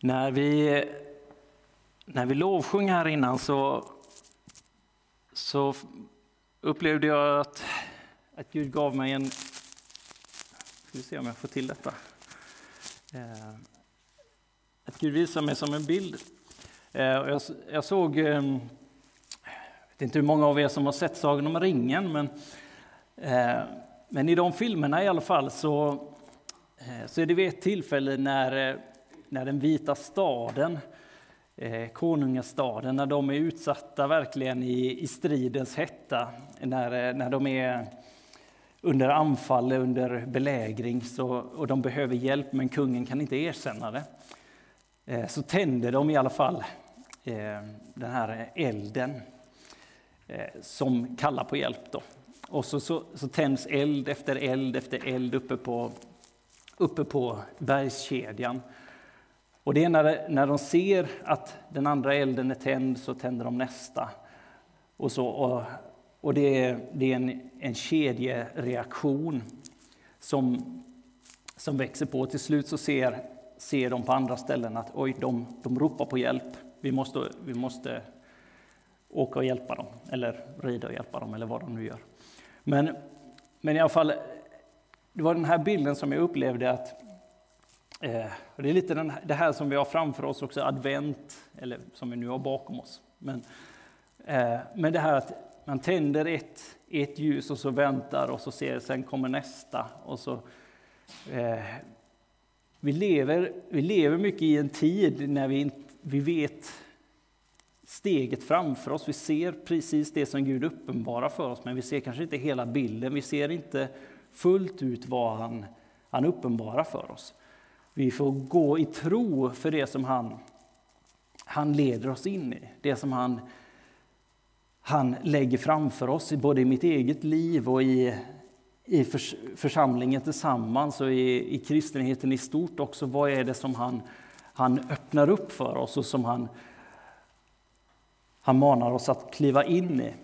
När vi, när vi lovsjöng här innan så, så upplevde jag att, att Gud gav mig en... Ska vi se om jag får till detta. Eh, att Gud visar mig som en bild. Eh, jag, jag såg... Eh, jag vet inte hur många av er som har sett Sagan om ringen, men, eh, men i de filmerna i alla fall så, eh, så är det vid ett tillfälle när eh, när den vita staden, eh, konungastaden, när de är utsatta verkligen i, i stridens hetta, när, eh, när de är under anfall, under belägring så, och de behöver hjälp men kungen kan inte erkänna det. Eh, så tänder de i alla fall eh, den här elden eh, som kallar på hjälp. Då. Och så, så, så tänds eld efter eld efter eld uppe på, uppe på bergskedjan. Och det är när, när de ser att den andra elden är tänd så tänder de nästa. Och, så, och, och det är, det är en, en kedjereaktion som, som växer på. Till slut så ser, ser de på andra ställen att oj, de, de ropar på hjälp. Vi måste, vi måste åka och hjälpa dem, eller rida och hjälpa dem, eller vad de nu gör. Men, men i alla fall, det var den här bilden som jag upplevde att Eh, det är lite den, det här som vi har framför oss också, advent, eller som vi nu har bakom oss. Men, eh, men det här att man tänder ett, ett ljus och så väntar och så ser sen kommer nästa. Och så, eh, vi, lever, vi lever mycket i en tid när vi, vi vet steget framför oss. Vi ser precis det som Gud uppenbarar för oss, men vi ser kanske inte hela bilden. Vi ser inte fullt ut vad han, han uppenbarar för oss. Vi får gå i tro för det som han, han leder oss in i. Det som han, han lägger framför oss, både i mitt eget liv och i, i församlingen tillsammans och i, i kristenheten i stort också. Vad är det som han, han öppnar upp för oss och som han, han manar oss att kliva in i.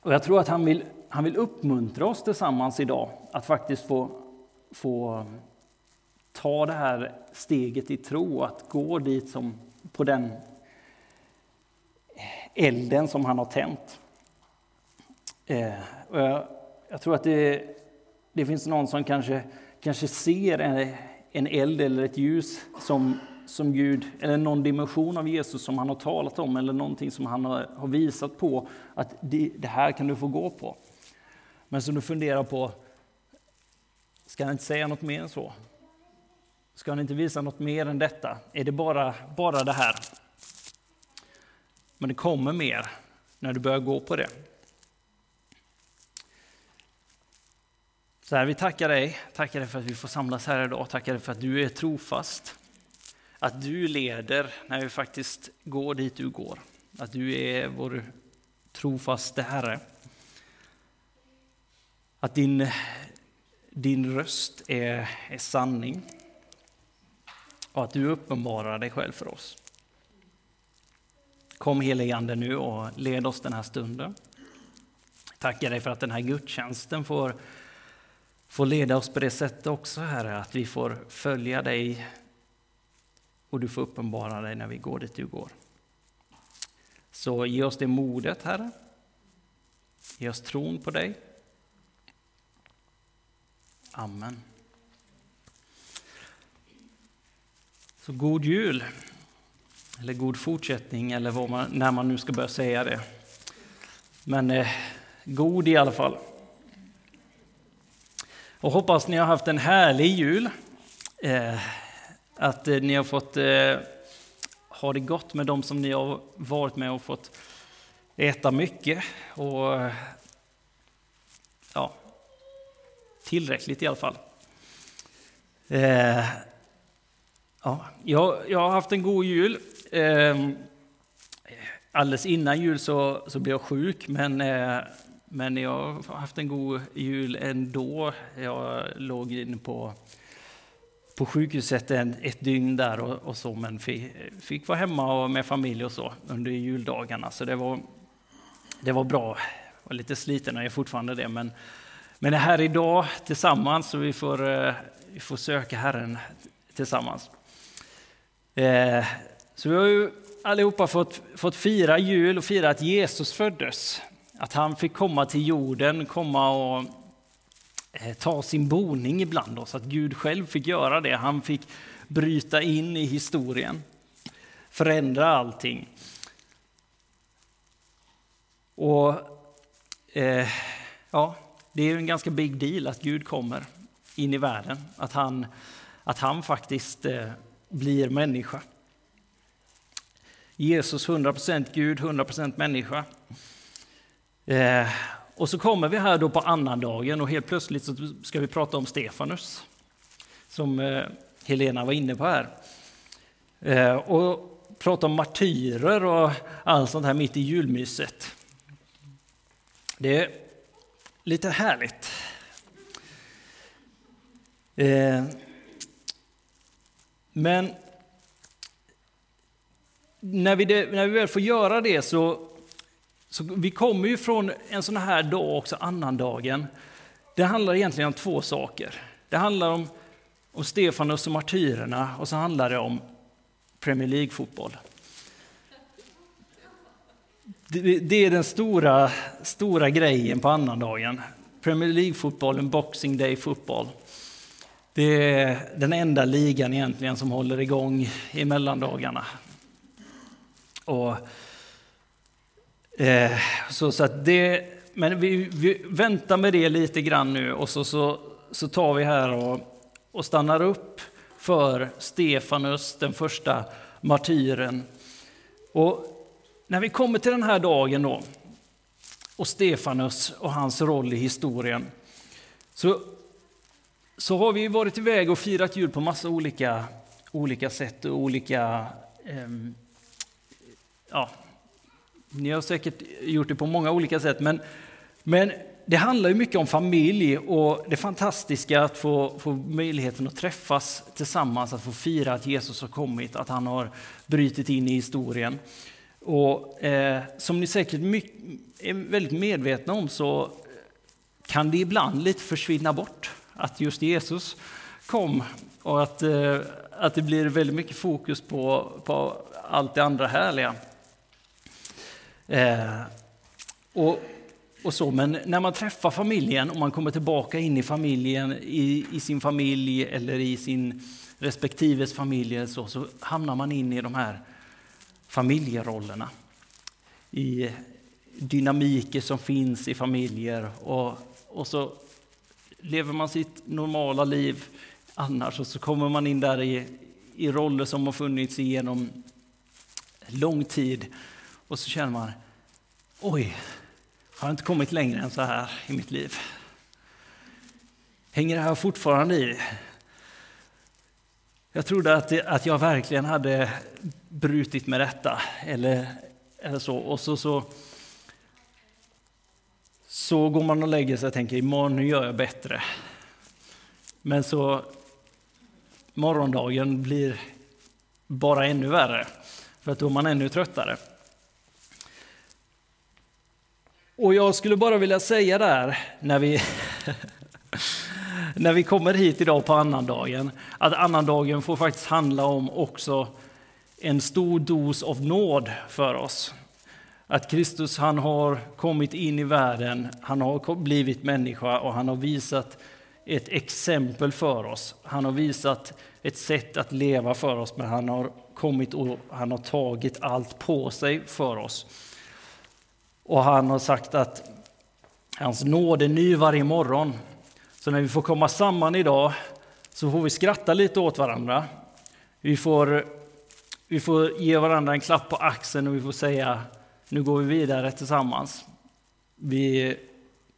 Och jag tror att han vill, han vill uppmuntra oss tillsammans idag att faktiskt få, få ta det här steget i tro, att gå dit som på den elden som han har tänt. Eh, jag, jag, tror att det, det, finns någon som kanske, kanske ser en, en eld eller ett ljus som, som Gud, eller någon dimension av Jesus som han har talat om, eller någonting som han har, har visat på, att det, det här kan du få gå på. Men som du funderar på, ska han inte säga något mer än så? Ska han inte visa något mer än detta? Är det bara, bara det här? Men det kommer mer när du börjar gå på det. Så här, vi tackar dig, tackar dig för att vi får samlas här idag, tackar dig för att du är trofast. Att du leder när vi faktiskt går dit du går. Att du är vår trofaste Herre. Att din, din röst är, är sanning och att du uppenbarar dig själv för oss. Kom heligande nu och led oss den här stunden. Tackar dig för att den här gudstjänsten får, får leda oss på det sättet också, Herre, att vi får följa dig och du får uppenbara dig när vi går dit du går. Så ge oss det modet, Herre. Ge oss tron på dig. Amen. Så god jul, eller god fortsättning, eller man, när man nu ska börja säga det. Men eh, god i alla fall. Och hoppas ni har haft en härlig jul. Eh, att eh, ni har fått eh, ha det gott med dem som ni har varit med och fått äta mycket. Och ja, tillräckligt i alla fall. Eh, Ja, jag, jag har haft en god jul. Eh, alldeles innan jul så, så blev jag sjuk, men, eh, men jag har haft en god jul ändå. Jag låg inne på, på sjukhuset en, ett dygn där och, och så, men fick, fick vara hemma och med familj och så under juldagarna. Så det var, det var bra. Jag var lite sliten och jag är fortfarande det, men, men det här idag tillsammans så vi får, eh, vi får söka Herren tillsammans. Eh, så vi har ju allihopa fått, fått fira jul och fira att Jesus föddes. Att han fick komma till jorden, komma och eh, ta sin boning ibland oss. Att Gud själv fick göra det. Han fick bryta in i historien, förändra allting. Och eh, ja, det är en ganska big deal att Gud kommer in i världen. Att han, att han faktiskt eh, blir människa. Jesus 100% Gud, 100% människa. Eh, och så kommer vi här då på annandagen och helt plötsligt så ska vi prata om Stefanus. Som eh, Helena var inne på här. Eh, och prata om martyrer och allt sånt här mitt i julmyset. Det är lite härligt. Eh, men när vi, det, när vi väl får göra det så, så vi kommer ju från en sån här dag också, annandagen. Det handlar egentligen om två saker. Det handlar om, om Stefanus och martyrerna och så handlar det om Premier League-fotboll. Det, det är den stora, stora grejen på annandagen. Premier League-fotbollen, Boxing Day-fotboll. Det är den enda ligan egentligen som håller igång i mellandagarna. Och, eh, så, så att det, men vi, vi, väntar med det lite grann nu och så, så, så tar vi här och, och stannar upp för Stefanus, den första martyren. Och när vi kommer till den här dagen då, och Stefanus och hans roll i historien, så, så har vi varit iväg och firat jul på massa olika, olika sätt och olika eh, ja, ni har säkert gjort det på många olika sätt, men, men det handlar ju mycket om familj och det fantastiska att få, få möjligheten att träffas tillsammans, att få fira att Jesus har kommit, att han har brutit in i historien. Och eh, som ni säkert mycket, är väldigt medvetna om så kan det ibland lite försvinna bort att just Jesus kom och att, eh, att det blir väldigt mycket fokus på, på allt det andra härliga. Eh, och, och så, men när man träffar familjen och man kommer tillbaka in i familjen, i, i sin familj eller i sin respektives familj så, så hamnar man in i de här familjerollerna. I dynamiker som finns i familjer och, och så lever man sitt normala liv annars och så kommer man in där i, i roller som har funnits genom lång tid och så känner man, oj, har jag inte kommit längre än så här i mitt liv? Hänger det här fortfarande i? Jag trodde att, det, att jag verkligen hade brutit med detta, eller, eller så. Och så, så, så går man och lägger sig och tänker imorgon nu gör jag bättre. Men så morgondagen blir bara ännu värre, för att då är man ännu tröttare. Och jag skulle bara vilja säga där, när vi, när vi kommer hit idag på annandagen, att annandagen får faktiskt handla om också en stor dos av nåd för oss. Att Kristus han har kommit in i världen, han har blivit människa och han har visat ett exempel för oss. Han har visat ett sätt att leva för oss, men han har kommit och han har tagit allt på sig för oss. Och han har sagt att hans nåd är ny varje morgon. Så när vi får komma samman idag så får vi skratta lite åt varandra. Vi får, vi får ge varandra en klapp på axeln och vi får säga nu går vi vidare tillsammans. Vi,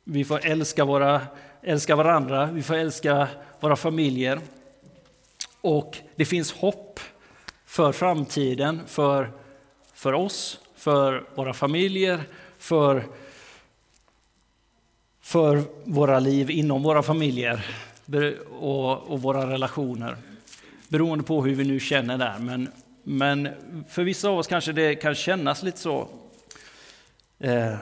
vi får älska, våra, älska varandra, vi får älska våra familjer. Och det finns hopp för framtiden, för, för oss, för våra familjer, för, för våra liv inom våra familjer och, och våra relationer. Beroende på hur vi nu känner där. Men, men för vissa av oss kanske det kan kännas lite så. Eh,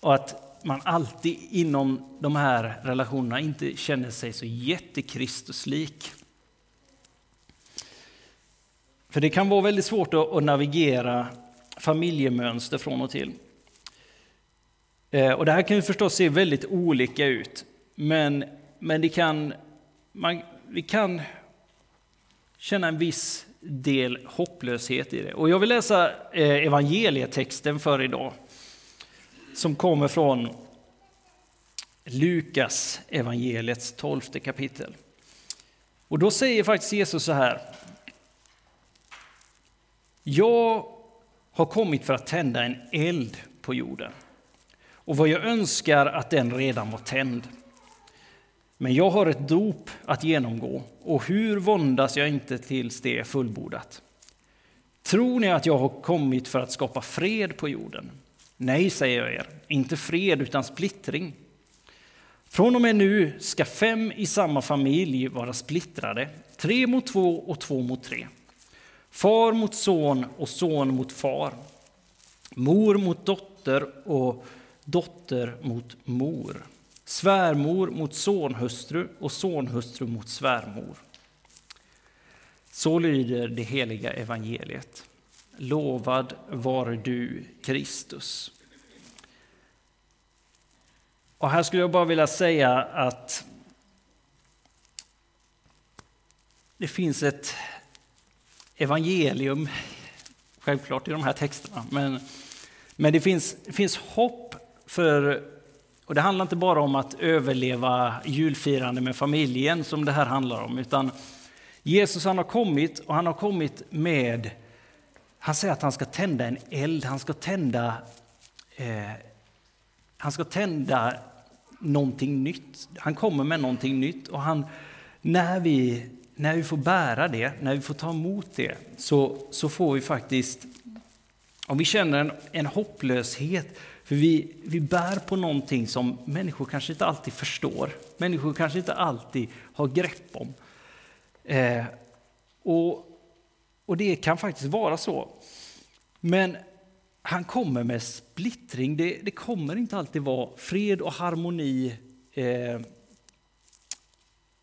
och att man alltid inom de här relationerna inte känner sig så jättekristuslik. För det kan vara väldigt svårt att navigera familjemönster från och till. Eh, och det här kan ju förstås se väldigt olika ut, men, men det kan, man, vi kan känna en viss del hopplöshet i det. Och jag vill läsa eh, evangelietexten för idag, som kommer från Lukas evangeliets tolfte kapitel. Och då säger faktiskt Jesus så här. Jag har kommit för att tända en eld på jorden. Och vad jag önskar att den redan var tänd. Men jag har ett dop att genomgå, och hur våndas jag inte tills det är fullbordat? Tror ni att jag har kommit för att skapa fred på jorden? Nej, säger jag er, inte fred utan splittring. Från och med nu ska fem i samma familj vara splittrade, tre mot två och två mot tre. Far mot son och son mot far. Mor mot dotter och dotter mot mor. Svärmor mot sonhustru och sonhustru mot svärmor. Så lyder det heliga evangeliet. Lovad var du, Kristus. Och här skulle jag bara vilja säga att det finns ett evangelium, självklart i de här texterna, men, men det, finns, det finns hopp för, och det handlar inte bara om att överleva julfirande med familjen som det här handlar om, utan Jesus han har kommit och han har kommit med, han säger att han ska tända en eld, han ska tända eh, han ska tända någonting nytt. Han kommer med någonting nytt och han, när, vi, när vi får bära det, när vi får ta emot det, så, så får vi faktiskt, om vi känner en, en hopplöshet, för vi, vi bär på någonting som människor kanske inte alltid förstår, människor kanske inte alltid har grepp om. Eh, och, och det kan faktiskt vara så. Men han kommer med splittring. Det, det kommer inte alltid vara fred och harmoni, eh,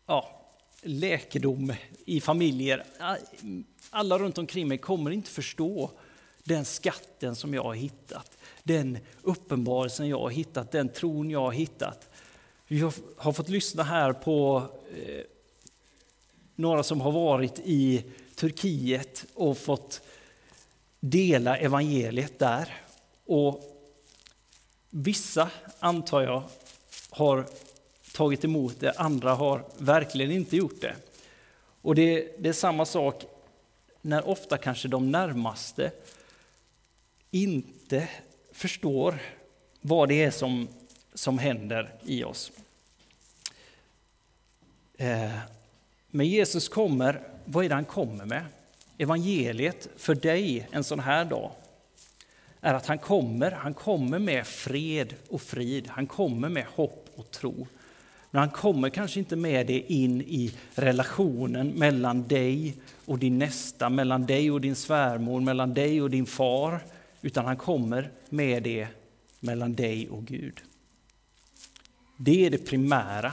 ja, läkedom i familjer. Alla runt omkring mig kommer inte förstå den skatten som jag har hittat, den uppenbarelsen jag har hittat, den tron jag har hittat. Vi har, har fått lyssna här på eh, några som har varit i Turkiet och fått dela evangeliet där. Och vissa, antar jag, har tagit emot det, andra har verkligen inte gjort det. Och det, det är samma sak när ofta kanske de närmaste inte förstår vad det är som, som händer i oss. Eh, men Jesus kommer, vad är det han kommer med? evangeliet för dig en sån här dag är att han kommer, han kommer med fred och frid, han kommer med hopp och tro. Men han kommer kanske inte med det in i relationen mellan dig och din nästa, mellan dig och din svärmor, mellan dig och din far, utan han kommer med det mellan dig och Gud. Det är det primära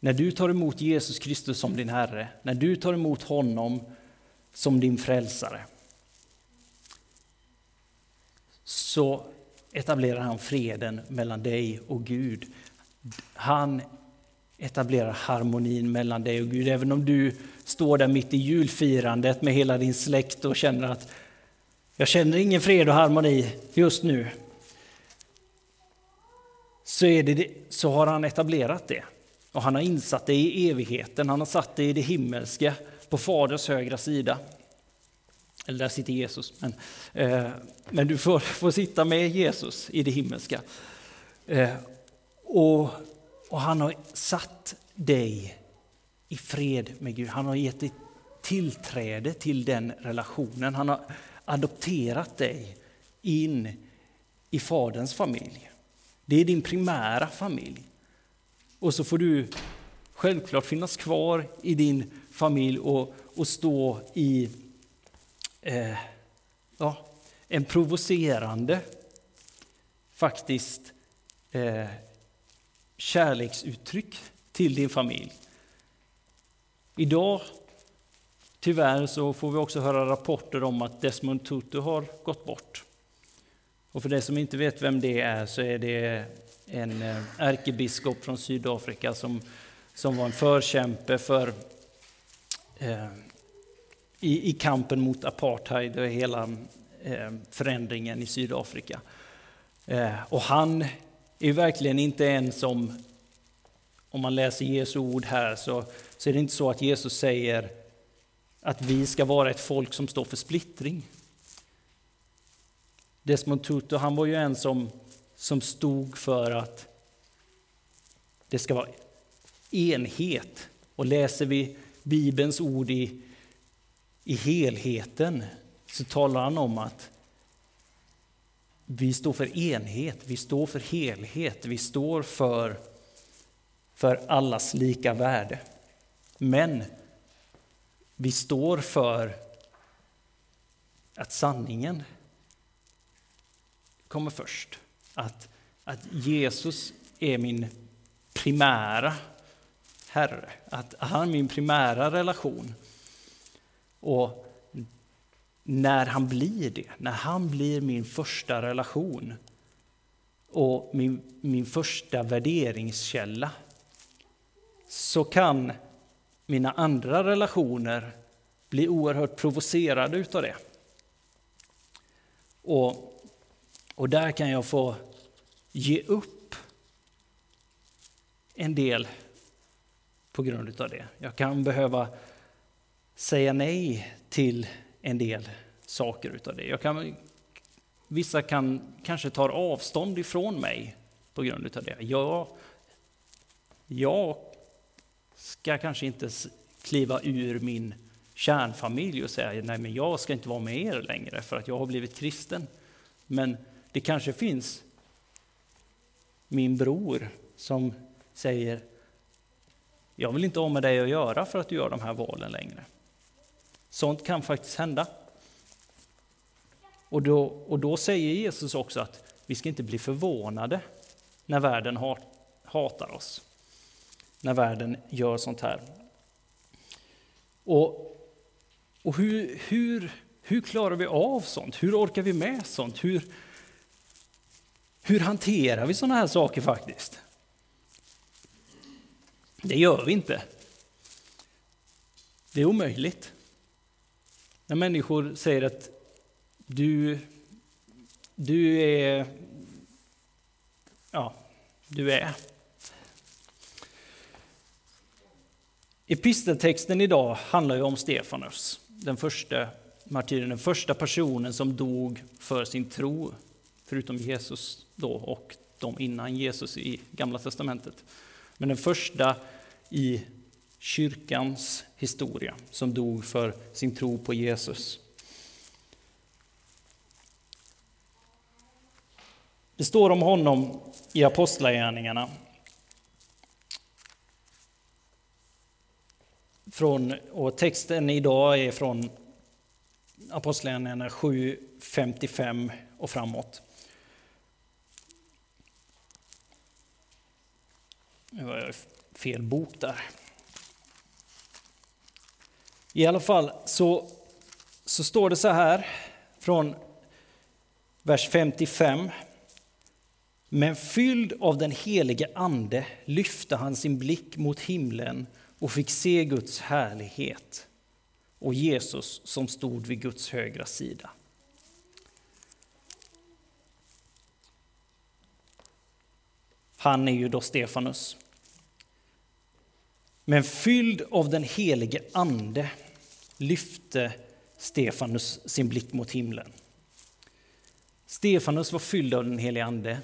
när du tar emot Jesus Kristus som din Herre, när du tar emot honom som din frälsare, så etablerar han freden mellan dig och Gud. Han etablerar harmonin mellan dig och Gud. Även om du står där mitt i julfirandet med hela din släkt och känner att jag känner ingen fred och harmoni just nu. Så, är det, så har han etablerat det. Och han har insatt dig i evigheten, han har satt det i det himmelska på Faders högra sida. Eller där sitter Jesus, men, eh, men du får, får sitta med Jesus i det himmelska. Eh, och, och han har satt dig i fred med Gud. Han har gett dig tillträde till den relationen. Han har adopterat dig in i Faderns familj. Det är din primära familj. Och så får du självklart finnas kvar i din familj och, och stå i eh, ja, en provocerande, faktiskt, eh, kärleksuttryck till din familj. Idag tyvärr så får vi också höra rapporter om att Desmond Tutu har gått bort. Och för de som inte vet vem det är så är det en eh, ärkebiskop från Sydafrika som, som var en förkämpe för eh, i, i kampen mot apartheid och hela eh, förändringen i Sydafrika. Eh, och han är verkligen inte en som, om man läser Jesu ord här, så, så är det inte så att Jesus säger att vi ska vara ett folk som står för splittring. Desmond Tutu, han var ju en som, som stod för att det ska vara enhet. Och läser vi Bibelns ord i, i helheten så talar han om att vi står för enhet, vi står för helhet, vi står för, för allas lika värde. Men vi står för att sanningen kommer först. Att, att Jesus är min primära Herre, att han är min primära relation. Och när han blir det, när han blir min första relation och min, min första värderingskälla, så kan mina andra relationer bli oerhört provocerade utav det. Och, och där kan jag få ge upp en del på grund av det. Jag kan behöva säga nej till en del saker utav det. Jag kan, vissa kan kanske tar avstånd ifrån mig på grund utav det. Jag, jag ska kanske inte kliva ur min kärnfamilj och säga nej men jag ska inte vara med er längre för att jag har blivit kristen. Men det kanske finns min bror som säger jag vill inte ha med dig att göra för att du gör de här valen längre. Sånt kan faktiskt hända. Och då, och då säger Jesus också att vi ska inte bli förvånade när världen hatar oss. När världen gör sånt här. Och, och hur, hur, hur klarar vi av sånt? Hur orkar vi med sånt? Hur, hur hanterar vi sådana här saker faktiskt? Det gör vi inte. Det är omöjligt. När människor säger att du, du är, ja, du är. Episteltexten idag handlar ju om Stefanus, den första martyren, den första personen som dog för sin tro, förutom Jesus då och de innan Jesus i Gamla Testamentet. Men den första i kyrkans historia som dog för sin tro på Jesus. Det står om honom i Apostlagärningarna. Från, och texten idag är från Apostlagärningarna 7.55 och framåt. Nu var jag fel bok där. I alla fall så, så står det så här från vers 55. Men fylld av den helige Ande lyfte han sin blick mot himlen och fick se Guds härlighet och Jesus som stod vid Guds högra sida. Han är ju då Stefanus. Men fylld av den helige Ande lyfte Stefanus sin blick mot himlen. Stefanus var fylld av den helige Ande.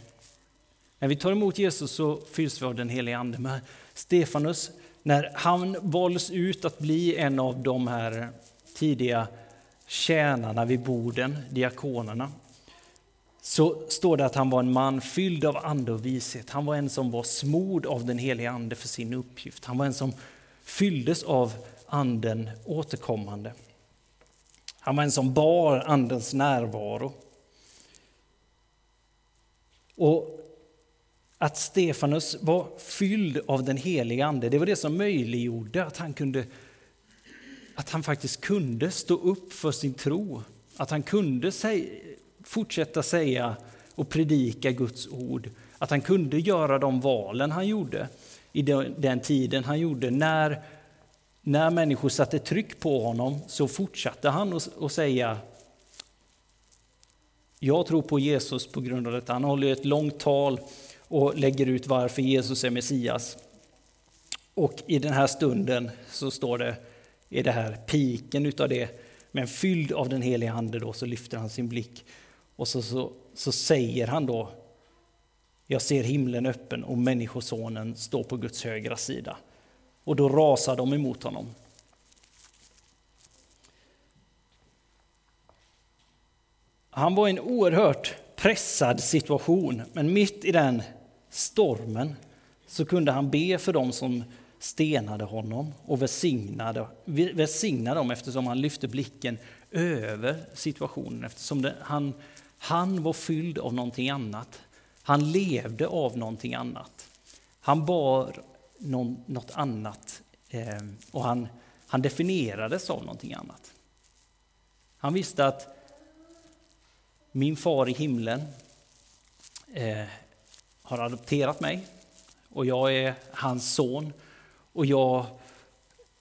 När vi tar emot Jesus så fylls vi av den helige Ande. Men Stefanus, när han valdes ut att bli en av de här tidiga tjänarna vid borden, diakonerna, så står det att han var en man fylld av ande och vishet. Han var en som var smord av den helige Ande för sin uppgift. Han var en som fylldes av anden återkommande. Han var en som bar andens närvaro. Och att Stefanus var fylld av den helige ande, det var det som möjliggjorde att han kunde att han faktiskt kunde stå upp för sin tro. Att han kunde säga, fortsätta säga och predika Guds ord. Att han kunde göra de valen han gjorde i den tiden han gjorde. När, när människor satte tryck på honom så fortsatte han att säga jag tror på Jesus på grund av detta. Han håller ett långt tal och lägger ut varför Jesus är Messias. Och i den här stunden så står det, är det här piken utav det, men fylld av den heliga Ande då så lyfter han sin blick och så, så, så säger han då, jag ser himlen öppen och Människosonen står på Guds högra sida. Och då rasar de emot honom. Han var i en oerhört pressad situation, men mitt i den stormen så kunde han be för dem som stenade honom och välsignade, välsignade dem eftersom han lyfte blicken över situationen, eftersom det, han, han var fylld av någonting annat. Han levde av någonting annat. Han bar någon, något annat eh, och han, han definierades av någonting annat. Han visste att min far i himlen eh, har adopterat mig och jag är hans son och jag,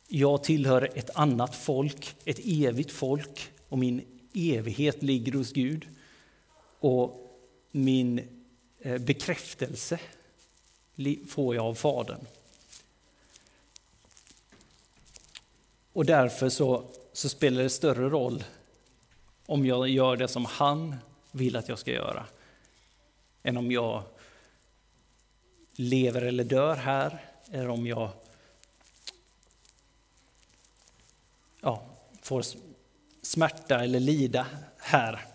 jag tillhör ett annat folk, ett evigt folk och min evighet ligger hos Gud. Och min eh, bekräftelse får jag av Fadern. Och därför så, så spelar det större roll om jag gör det som han vill att jag ska göra, än om jag lever eller dör här, eller om jag ja, får smärta eller lida här.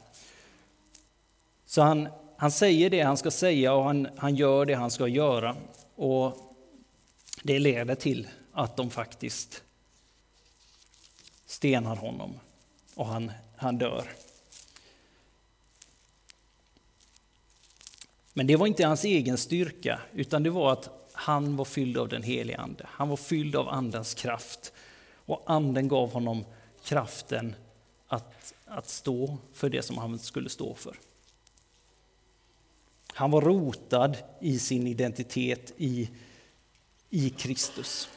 Så han, han säger det han ska säga och han, han gör det han ska göra. Och det leder till att de faktiskt stenar honom och han, han dör. Men det var inte hans egen styrka, utan det var att han var fylld av den helige Ande. Han var fylld av Andens kraft. Och Anden gav honom kraften att, att stå för det som han skulle stå för. Han var rotad i sin identitet i, i Kristus.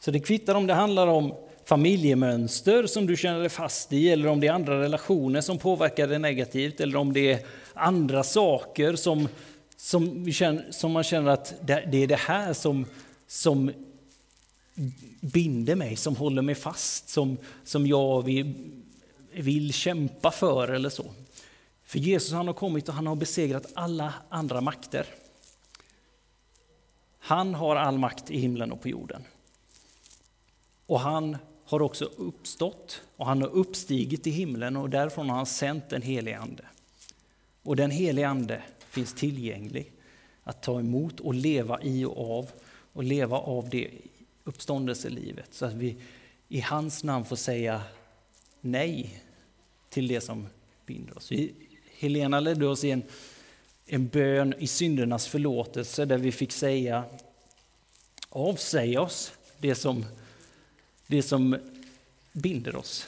Så det kvittar om det handlar om familjemönster som du känner dig fast i, eller om det är andra relationer som påverkar dig negativt, eller om det är andra saker som, som, känner, som man känner att det, det är det här som, som binder mig, som håller mig fast, som, som jag vill, vill kämpa för eller så. För Jesus han har kommit och han har besegrat alla andra makter. Han har all makt i himlen och på jorden. Och han har också uppstått och han har uppstigit i himlen och därifrån har han sänt den helige Ande. Och den helige Ande finns tillgänglig att ta emot och leva i och av och leva av det uppståndelselivet så att vi i hans namn får säga nej till det som binder oss. Helena ledde oss i en, en bön i syndernas förlåtelse där vi fick säga avsäga oss det som det som binder oss.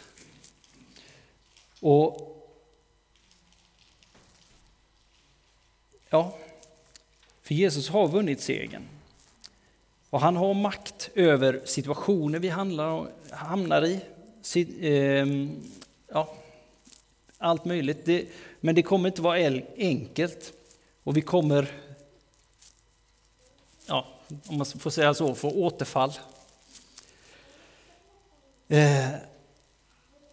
Och Ja, för Jesus har vunnit segern. Och han har makt över situationer vi handlar, hamnar i. Ehm, ja, allt möjligt. Det, men det kommer inte vara enkelt. Och vi kommer, ja, om man får säga så, få återfall Eh,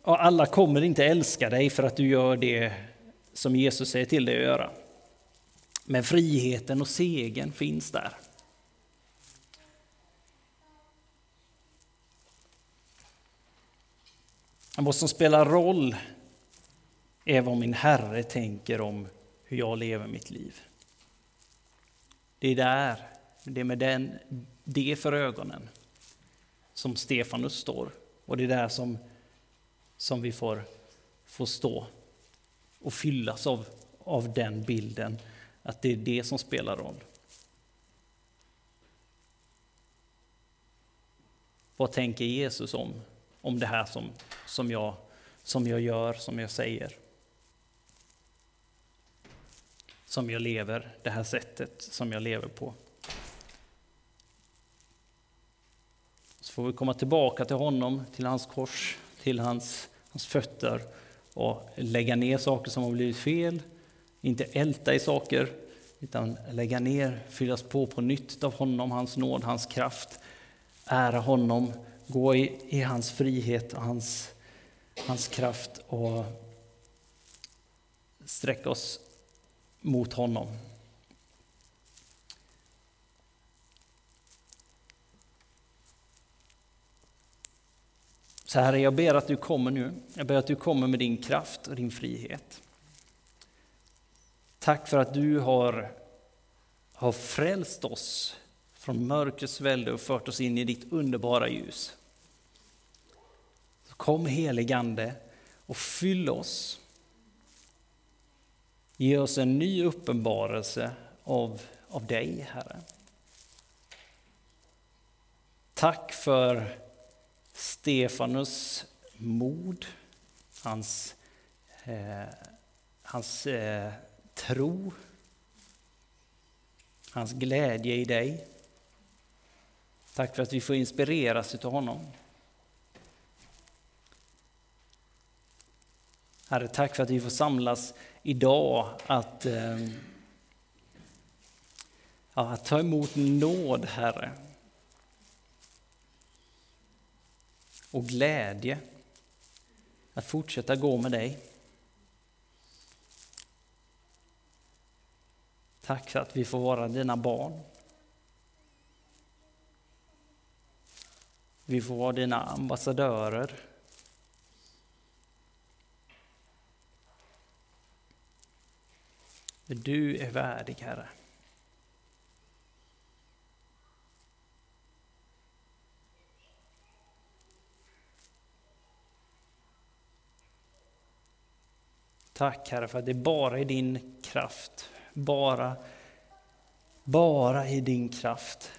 och alla kommer inte älska dig för att du gör det som Jesus säger till dig att göra. Men friheten och segern finns där. Vad som spelar roll är vad min Herre tänker om hur jag lever mitt liv. Det är där, det är med den, det för ögonen som Stefanus står. Och det är där som, som vi får, får stå och fyllas av, av den bilden, att det är det som spelar roll. vad tänker Jesus om, om det här som, som, jag, som jag gör, som jag säger? Som jag lever, det här sättet som jag lever på. Så får vi komma tillbaka till honom, till hans kors, till hans, hans fötter och lägga ner saker som har blivit fel. Inte älta i saker, utan lägga ner, fyllas på på nytt av honom, hans nåd, hans kraft. Ära honom, gå i, i hans frihet och hans, hans kraft och sträcka oss mot honom. Så Herre, jag ber att du kommer nu. Jag ber att du kommer med din kraft och din frihet. Tack för att du har, har frälst oss från mörkrets välde och fört oss in i ditt underbara ljus. Så kom heligande och fyll oss. Ge oss en ny uppenbarelse av, av dig, Herre. Tack för Stefanus mod, hans, eh, hans eh, tro, hans glädje i dig. Tack för att vi får inspireras av honom. Herre, tack för att vi får samlas idag att, ehm, ja, att ta emot nåd, Herre. Och glädje att fortsätta gå med dig. Tack för att vi får vara dina barn. Vi får vara dina ambassadörer. För Du är värdig, Herre. Tack Herre för att det är bara i din kraft, bara, bara i din kraft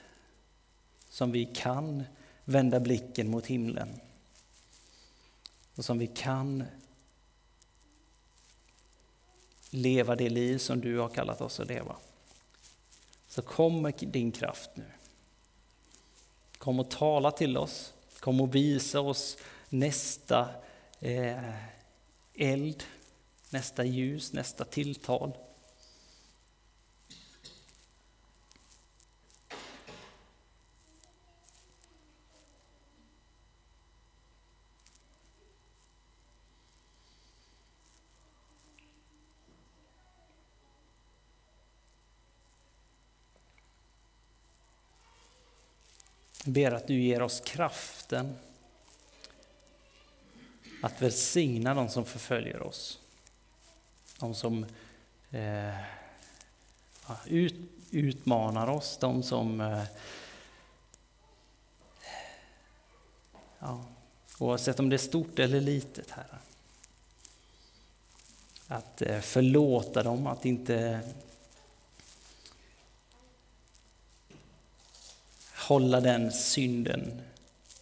som vi kan vända blicken mot himlen. Och som vi kan leva det liv som du har kallat oss att leva. Så kom med din kraft nu. Kom och tala till oss. Kom och visa oss nästa eh, eld, nästa ljus, nästa tilltal. Ber att du ger oss kraften att välsigna de som förföljer oss. De som eh, ut, utmanar oss, de som eh, ja, oavsett om det är stort eller litet, Herre. Att eh, förlåta dem, att inte hålla den synden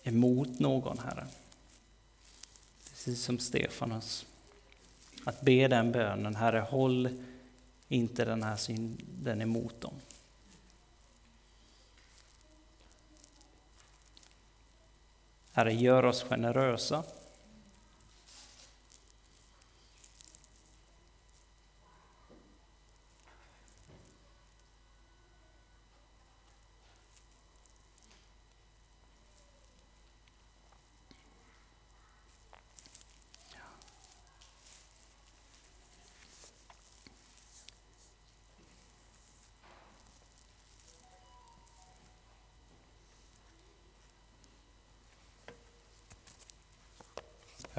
emot någon, Herre. Precis som Stefanus. Att be den bönen, Herre, håll inte den här synden emot dem. Herre, gör oss generösa.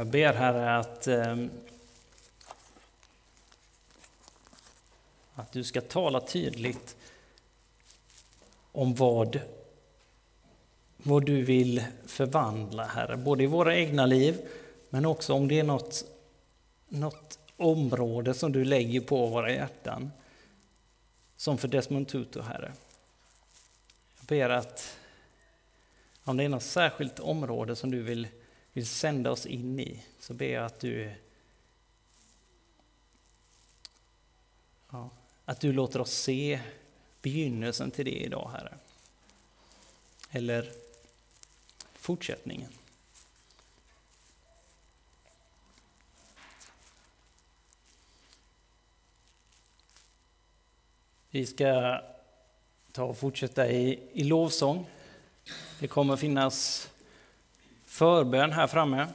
Jag ber Herre att, ehm, att du ska tala tydligt om vad, vad du vill förvandla, Herre, både i våra egna liv, men också om det är något, något område som du lägger på våra hjärtan, som för Desmond Tutu, Herre. Jag ber att, Om det är något särskilt område som du vill, vill sända oss in i så ber jag att du ja, att du låter oss se begynnelsen till det idag, Herre. Eller fortsättningen. Vi ska ta och fortsätta i, i lovsång. Det kommer finnas förbön här framme.